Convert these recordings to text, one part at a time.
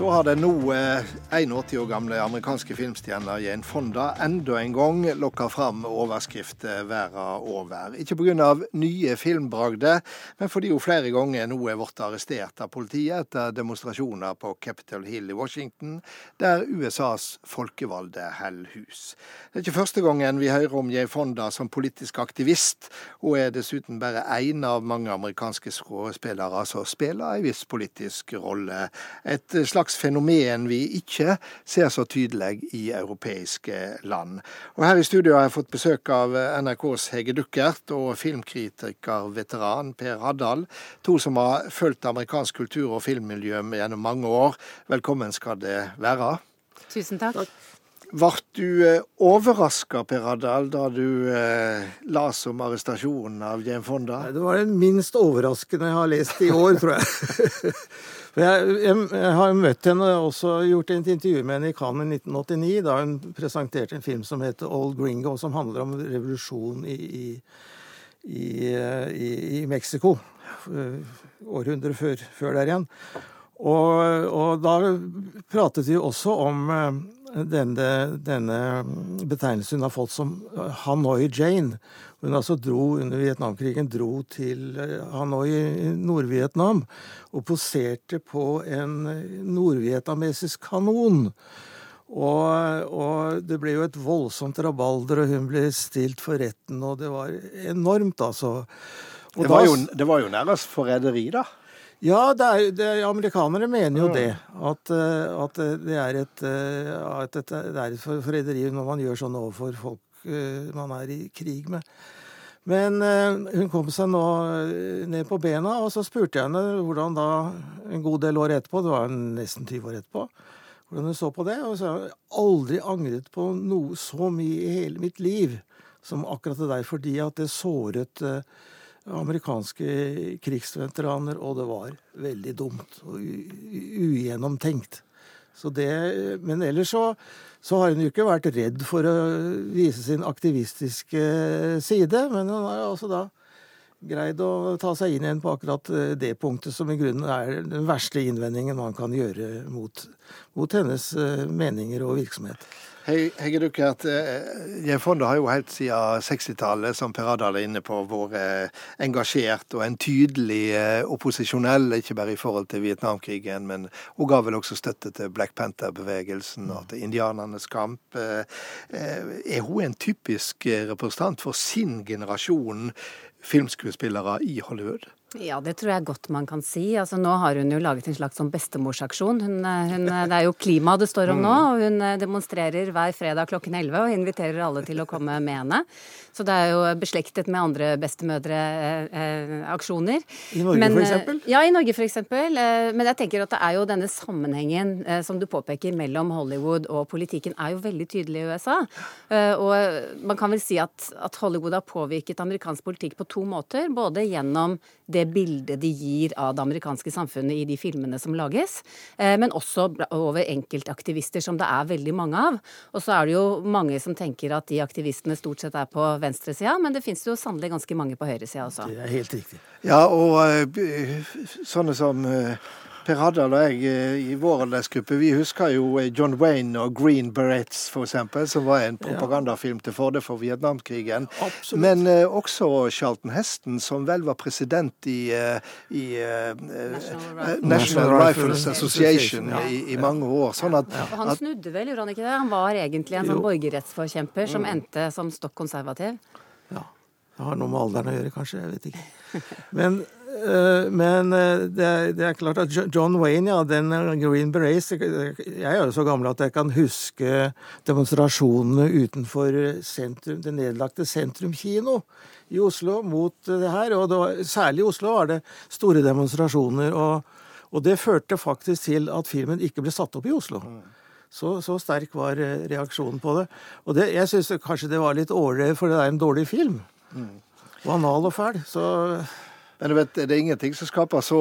Så har den nå 81 år gamle amerikanske filmstjerna Jane Fonda enda en gang lokka fram overskrifter verden over. Ikke pga. nye filmbragder, men fordi hun flere ganger nå er blitt arrestert av politiet etter demonstrasjoner på Capitol Hill i Washington, der USAs folkevalgte holder hus. Det er ikke første gangen vi hører om Jane Fonda som politisk aktivist. Hun er dessuten bare én av mange amerikanske skuespillere som spiller en viss politisk rolle. Et slags slags fenomen vi ikke ser så tydelig i europeiske land. Og Her i studio har jeg fått besøk av NRKs Hege Duckert og filmkritiker-veteran Per Haddal. To som har fulgt amerikansk kultur- og filmmiljø gjennom mange år. Velkommen skal det være. Tusen takk. Ble du eh, overraska, Per Adal, da du eh, las om arrestasjonen av Jane Fonda? Det var den minst overraskende jeg har lest i år, tror jeg. Jeg, jeg, jeg, har møtt henne og også gjort et intervju med henne i Cannes i 1989, da hun presenterte en film som heter Old Gringo, som handler om revolusjon i, i, i, i Mexico. Århundret før, før, der igjen. Og, og, da pratet vi også om eh, denne, denne betegnelsen hun har fått som Hanoi Jane. Hun altså dro under Vietnamkrigen dro til eh, Hanoi i Nord-Vietnam og poserte på en nordvietnamesisk kanon. Og, og, det ble jo et voldsomt rabalder, og hun ble stilt for retten, og det var enormt, altså. Det var, jo, det var, jo, nærmest forræderi, da? Ja, det er, det, amerikanere mener jo det. At, eh, at det er et, eh, at det er et forræderi når man gjør sånn overfor folk Eh, man er i krig med. Men eh, hun kom seg nå eh, ned på bena, og så spurte jeg henne hvordan da, en god del år etterpå, det var nesten 20 år etterpå, hvordan hun så på det. Og så har jeg aldri angret på noe så mye i hele mitt liv som akkurat det der, fordi at det såret amerikanske krigsveteraner, og det var veldig dumt og ugjennomtenkt. Det, men ellers så så har hun jo ikke vært redd for å vise sin aktivistiske side. Men hun har også da greid å ta seg inn igjen på akkurat eh, det punktet som i grunnen er den verste innvendingen man kan gjøre mot, mot hennes eh, meninger og virksomhet. Hei, Hege Dukert, Fondet har jo helt siden 60-tallet, som Per Adal er inne på, vært eh, engasjert og en tydelig eh, opposisjonell, ikke bare i forhold til Vietnamkrigen, men hun ga vel også støtte til Black Panther-bevegelsen og til indianernes kamp. Eh, er hun en typisk representant for sin generasjon filmskuespillere i Hollywood? Ja, det tror jeg godt man kan si. Altså, nå har hun jo laget en slags sånn bestemorsaksjon. Hun, eh, hun, eh, det er jo klima det står om nå, mm. og hun eh, demonstrerer hver fredag klokken 11 og inviterer alle til å komme med henne. Så det er jo beslektet med andre bestemødreaksjoner. Eh, I Norge f.eks.? Ja, i Norge f.eks. eksempel. men jeg tenker at det er jo denne sammenhengen eh, som du påpeker mellom Hollywood og politikken er jo veldig tydelig i USA. Eh, og man kan vel si at, at Hollywood har påvirket amerikansk politikk på to måter. Både gjennom det bildet de gir av det amerikanske samfunnet i de filmene som lages, eh, men også over enkeltaktivister, som det er veldig mange av. Og så er det jo mange som tenker at de aktivistene stort sett er på venstresida, men det finnes jo sannelig ganske mange på høyresida også. Det er helt riktig. Ja, og uh, sånne som uh, Per Haddal og jeg eh, i vår aldersgruppe vi husker jo John Wayne og Green Berets f.eks., som var en propagandafilm til fordel for Vietnamkrigen. Absolutt. Men uh, også Charlton Heston, som vel var president i, i National, National, Rifles Association ja. i, i, mange år. Sånn at, ja. Og han snudde vel, gjorde han ikke det? Han var egentlig en sånn borgerrettsforkjemper som mm. endte som stokk konservativ. Ja. Det har noe med alderen å gjøre, kanskje. Jeg vet ikke. Men Eh, men eh, det er, det er, klart at John Wayne, ja, den eh, Green Berets Jeg er jo så gammel at jeg kan huske demonstrasjonene utenfor sentrum, det nedlagte Sentrum kino i Oslo mot det her. Og det var, særlig i Oslo var det store demonstrasjoner. Og, og, det førte faktisk til at filmen ikke ble satt opp i Oslo. Så, så sterk var reaksjonen på det. Og det, jeg syns kanskje det var litt ålreit, for det er en dårlig film. Mm. Banal og fæl. Så Men du vet, det er ingenting som skaper så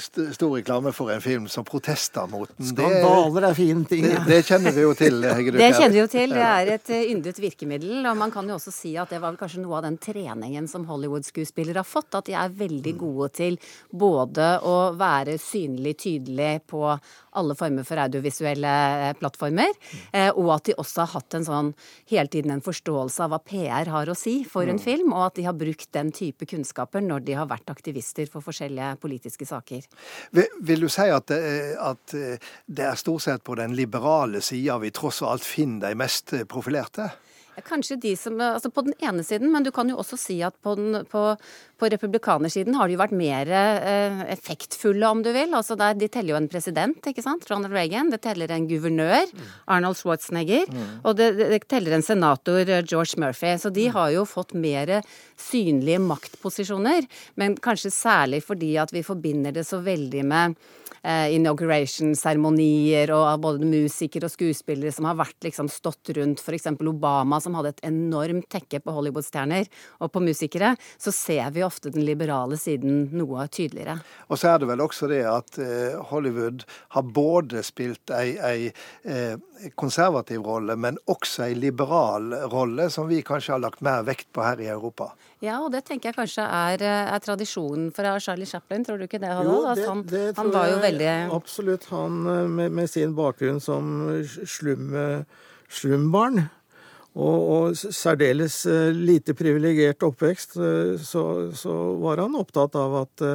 st stor reklame for en film som protester mot den. Skandaler er fine ting. Det, det, kjenner vi jo til, Hegge Det kjenner vi jo til. Det er et eh, yndet virkemiddel. Og man kan jo også si at det var vel kanskje noe av den treningen som Hollywood-skuespillere har fått. At de er veldig gode til både å være synlig tydelig på alle former for audiovisuelle eh, plattformer, og at de også har hatt en sånn hele tiden en forståelse av hva PR har å si for en mm. film, og at de har brukt den type kunnskaper når de har vært aktivister for forskjellige politiske saker. Vil, vil du si at, at, det er stort sett på den liberale sida vi tross alt finner de mest profilerte? Kanskje de som Altså på den ene siden, men du kan jo også si at på, den, på, på republikanersiden har de jo vært mer eh, effektfulle, om du vil. Altså der, De teller jo en president, ikke sant? Ronald Reagan. Det teller en guvernør, Arnold Schwarzenegger. Mm. Og det, det, teller en senator, George Murphy. Så de har jo fått mer synlige maktposisjoner. Men kanskje særlig fordi at vi forbinder det så veldig med eh, inauguration-seremonier og både musikere og skuespillere som har vært liksom stått rundt f.eks. Obama, som hadde et enormt tekke på Hollywood-stjerner og på musikere, så ser vi ofte den liberale siden noe tydeligere. Og så er det vel også det at eh, Hollywood har både spilt ei, ei eh, konservativ rolle, men også ei liberal rolle, som vi kanskje har lagt mer vekt på her i Europa. Ja, og det tenker jeg kanskje er, eh, er tradisjonen fra Charlie Chaplin, tror du ikke det? Jo, det, han, det han var jo veldig Absolutt. Han med, med sin bakgrunn som slum, slumbarn, og, og særdeles eh, lite privilegert oppvekst, så, så, var han opptatt av at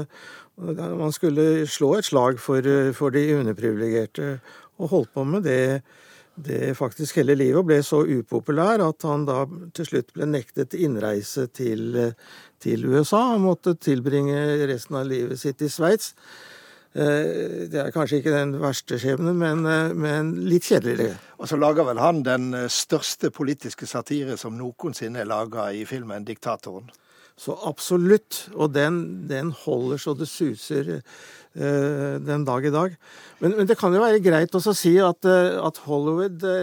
man skulle slå et slag for, for de underprivilegerte, og holdt på med det det faktisk hele livet, og ble så upopulær at han da til slutt ble nektet innreise til, til USA. Han måtte tilbringe resten av livet sitt i Sveits. Eh, det er kanskje ikke den verste skjebnen, men, eh, men, litt kjedeligere. Og så lager vel han den eh, største politiske satire som noensinne er laga i filmen 'Diktatoren'? Så absolutt. Og den, den holder så det suser Eh, den dag i dag. Men, men, det kan jo være greit også å si at, at Hollywood det,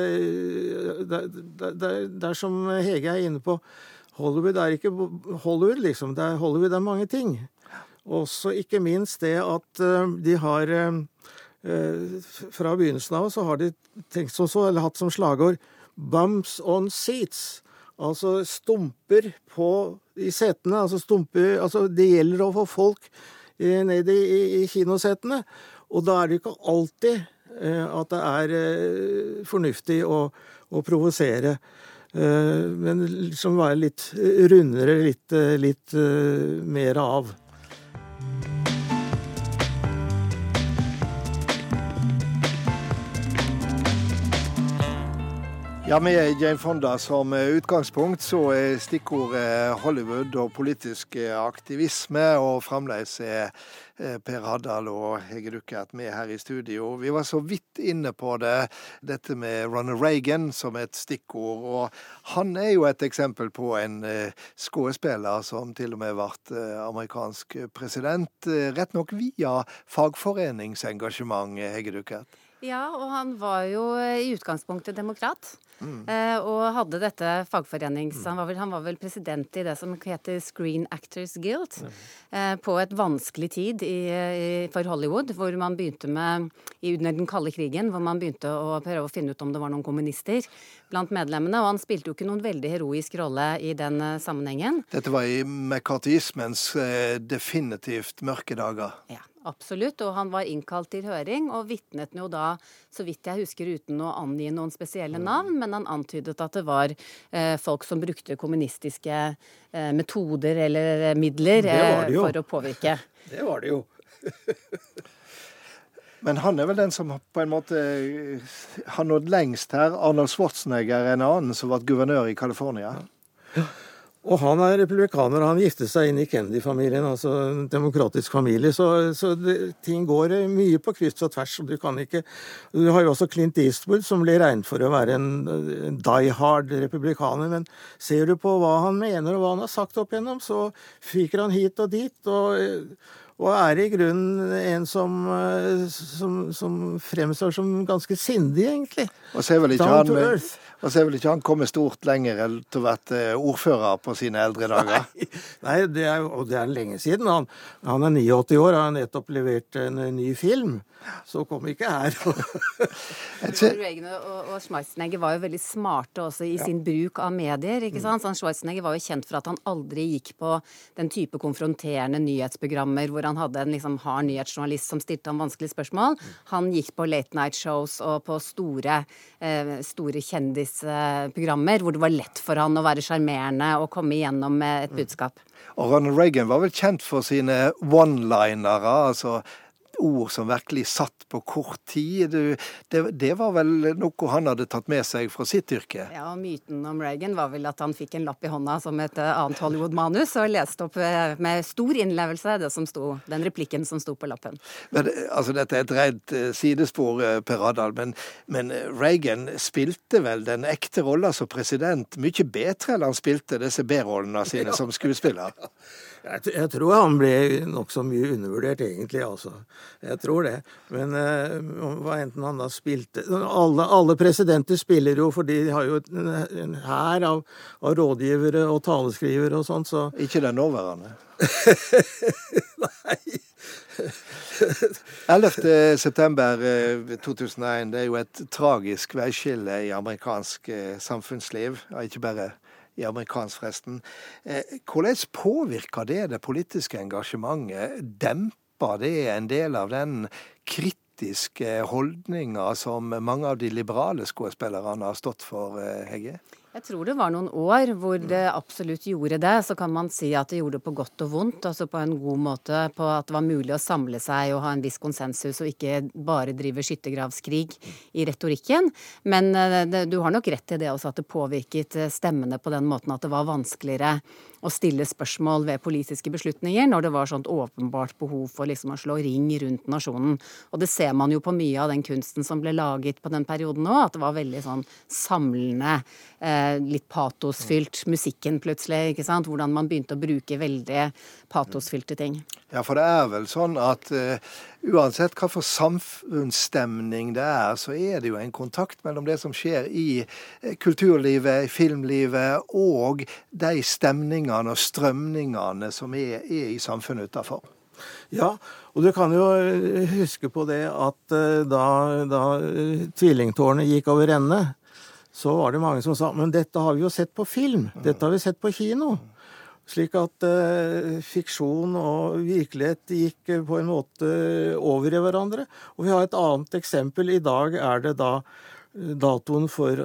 det, det, det, er som Hege er inne på. Hollywood er ikke Hollywood, liksom. Det er, Hollywood er mange ting. Også ikke minst det at de har Fra begynnelsen av så har de tenkt som så, eller hatt som slagord 'bumps on seats'. Altså stumper på, i setene. Altså stumper Altså det gjelder å få folk ned i, i, i kinosetene. Og da er det ikke alltid eh, at det er eh, fornuftig å, å provosere. Eh, men liksom være litt rundere, litt, litt mer av. Ja, Med Jane Fonda som utgangspunkt, så er stikkordet Hollywood og politisk aktivisme. Og fremdeles er eh, Per Haddal og Hege Duckert med her i studio. Vi var så vidt inne på det, dette med Ronald Reagan som et stikkord. Og han er jo et eksempel på en eh, skuespiller som til og med ble eh, amerikansk president. Rett nok via fagforeningsengasjement, Hege Duckert. Ja, og han var jo i utgangspunktet demokrat. Mm. Eh, og hadde dette fagforenings... Mm. Han, var vel, han, var vel, president i det som heter Screen Actors Guild. Mm. Eh, på et vanskelig tid i, i, for Hollywood, hvor man begynte med Under den kalde krigen, hvor man begynte å prøve å finne ut om det var noen kommunister blant medlemmene. Og han spilte jo ikke noen veldig heroisk rolle i den sammenhengen. Dette var i mccarthyismens definitivt mørke dager. Ja. Absolutt, og han var innkalt til høring og vitnet jo da, så vidt jeg husker uten å angi noen spesielle mm. navn, men han antydet at det var eh, folk som brukte kommunistiske eh, metoder eller eh, midler eh, for å påvirke. Det var det jo. men han er vel den som på en måte har nådd lengst her. Arnold Schwarzenegger er en annen som ble guvernør i California. Ja. Og han er republikaner, han giftet seg inn i Kennedy-familien, altså en demokratisk familie. Så, så det, ting går mye på kryss og tvers. og Du kan ikke Du har jo også Clint Eastwood, som blir regnet for å være en, en die hard republikaner. Men ser du på hva han mener og hva han har sagt opp igjennom, så fyker han hit og dit. og Og er i grunnen en som, som, som fremstår som ganske sindig, egentlig. Og så er vel ikke Down han, og så er vel ikke han kommet stort lenger til å vært eh, ordfører på sine eldre dager? Nei, Nei det er, og det er lenge siden. Han, han er 89 år og har nettopp levert en ny film. Så kom ikke her. Reagan og, og Schwarzenegger var jo veldig smarte også i ja. sin bruk av medier. ikke sant? Så Schwarzenegger var jo kjent for at han aldri gikk på den type konfronterende nyhetsprogrammer hvor han hadde en liksom hard nyhetsjournalist som stilte ham vanskelige spørsmål. Han gikk på late night shows og på store, eh, store kjendisprogrammer hvor det var lett for han å være sjarmerende og komme igjennom med et budskap. Og Ronald Reagan var vel kjent for sine one-linere. altså ord som virkelig satt på kort tid. Det, det, var vel noe han hadde tatt med seg fra sitt yrke? Ja, og Myten om Reagan var vel at han fikk en lapp i hånda som et eh, annet Hollywood-manus, og leste opp eh, med stor innlevelse det som sto, den replikken som sto på lappen. Men, altså, Dette er et rent eh, sidespor, Per Adal, men, men Reagan spilte vel den ekte rolla som president mye bedre enn han spilte disse B-rollene sine som skuespiller? Jeg, jeg, tror han ble nokså mye undervurdert, egentlig. altså. Jeg tror det. Men uh, hva enten han da spilte alle, alle, presidenter spiller jo, for de har jo en hær av, av, rådgivere og taleskrivere og sånt, så Ikke den nåværende? Nei. 11. september 2001 eh, det er jo et tragisk veiskille i amerikansk eh, samfunnsliv. Ikke bare i amerikansk, forresten. Eh, hvordan påvirker det det politiske engasjementet? Demper det en del av den kritiske holdninga som mange av de liberale skuespillerne har stått for, eh, Hegge? Jeg tror det var noen år hvor det absolutt gjorde det. Så kan man si at det gjorde det på godt og vondt, altså på en god måte. På at det var mulig å samle seg og ha en viss konsensus, og ikke bare drive skyttergravskrig i retorikken. Men eh, det, du har nok rett i det også, at det påvirket eh, stemmene på den måten at det var vanskeligere å stille spørsmål ved politiske beslutninger når det var sånt åpenbart behov for liksom å slå ring rundt nasjonen. Og det ser man jo på mye av den kunsten som ble laget på den perioden òg, at det var veldig sånn samlende. Eh, litt patosfylt musikken plutselig. ikke sant? Hvordan man begynte å bruke veldig patosfylte ting. Ja, for det er vel sånn at uh, uansett hva for samfunnsstemning det er, så er det jo en kontakt mellom det som skjer i uh, kulturlivet, i filmlivet, og de stemningene og strømningene som er, er i samfunnet utafor. Ja, og du kan jo eh, huske på det at da, da tvillingtårnet gikk over ende, så var det mange som sa men dette har vi jo sett på film, dette har vi sett på kino. Slik at eh, fiksjon og virkelighet gikk eh, på en måte over i hverandre. Og vi har et annet eksempel. I dag er det da uh, datoen for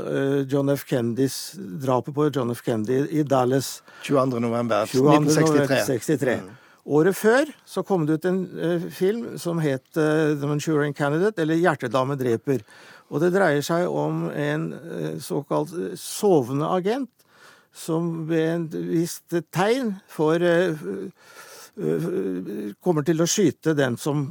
John F. Kennedys drapet på John F. Kennedy i Dallas. 22. november 1963. Mm. Året før så kom det ut en film som het The Manchurian Candidate, eller 'Hjertedame dreper'. Og det dreier seg om en eh, såkalt eh, sovende agent som ved et visst tegn får eh, kommer til å skyte den som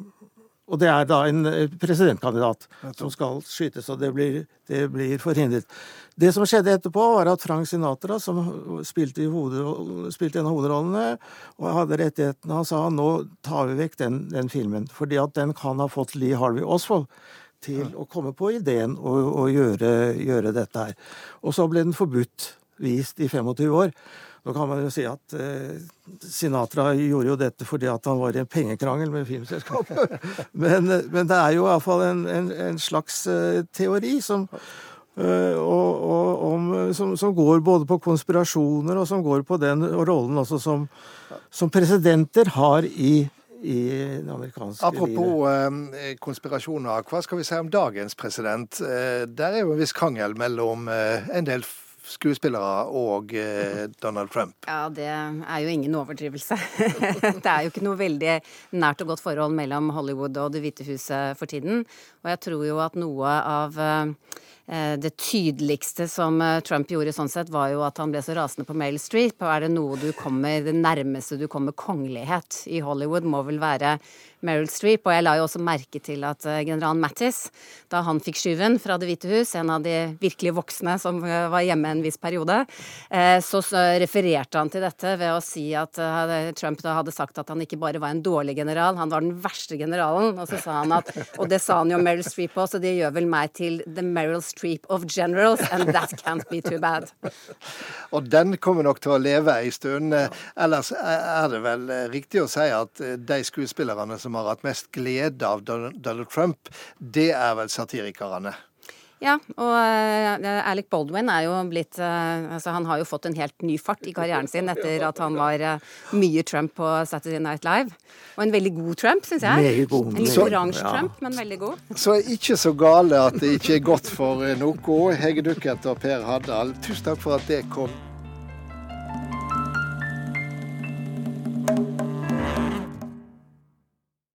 Og det er da en presidentkandidat som skal skytes, og det blir, det blir forhindret. Det som skjedde etterpå, var at Frank Sinatra, som spilte, hoved, spilte en av hovedrollene og hadde rettighetene, han sa nå tar vi vekk den, den filmen, fordi at den kan ha fått Lee Harvey Oswald til å komme på ideen å gjøre, gjøre, dette her. Og så ble den forbudt vist i 25 år. Nå kan man jo si at eh, Sinatra gjorde jo dette fordi at han var i en pengekrangel med filmselskapet. men, men, det er jo iallfall en, en, en slags eh, teori som, eh, og, og, om, som, som, går både på konspirasjoner og som går på den rollen også som, som presidenter har i i det amerikanske Apropos. Eh, konspirasjoner, hva skal vi si om dagens president? Eh, der er jo en viss krangel mellom eh, en del skuespillere og eh, Donald Trump. Ja, det er jo ingen overdrivelse. det er jo ikke noe veldig nært og godt forhold mellom Hollywood og Det hvite huset for tiden. Og jeg tror jo at noe av Eh, det tydeligste som eh, Trump gjorde sånn sett, var jo at han ble så rasende på Mail Street. Og er det noe du kommer, det nærmeste du kommer kongelighet i Hollywood, må vel være Meryl Streep. Og jeg la jo også merke til at eh, general Mattis, da han fikk skyven fra Det hvite hus, en av de virkelig voksne som var hjemme en viss periode, så refererte han til dette ved å si at Trump da hadde sagt at han ikke bare var en dårlig general, han var den verste generalen. Og så sa han at Og det sa han jo Meryl Streep også, så det gjør vel meg til the Meryl Streep streep of generals, and that can't be too bad. Og den kommer nok til å leve ei stund. Ellers er det vel riktig å si at de skuespillerne som har hatt mest glede av Donald Trump, det er vel satirikerne. Ja, og uh, Alec Baldwin er jo blitt uh, altså Han har jo fått en helt ny fart i karrieren sin etter at han var uh, mye Trump på Saturday Night Live. Og en veldig god Trump, syns jeg. Meget god. En litt oransje ja. Trump, men veldig god. Så ikke så gale at det ikke er godt for noe. Hege Duckert og Per Haddal, tusen takk for at det kom.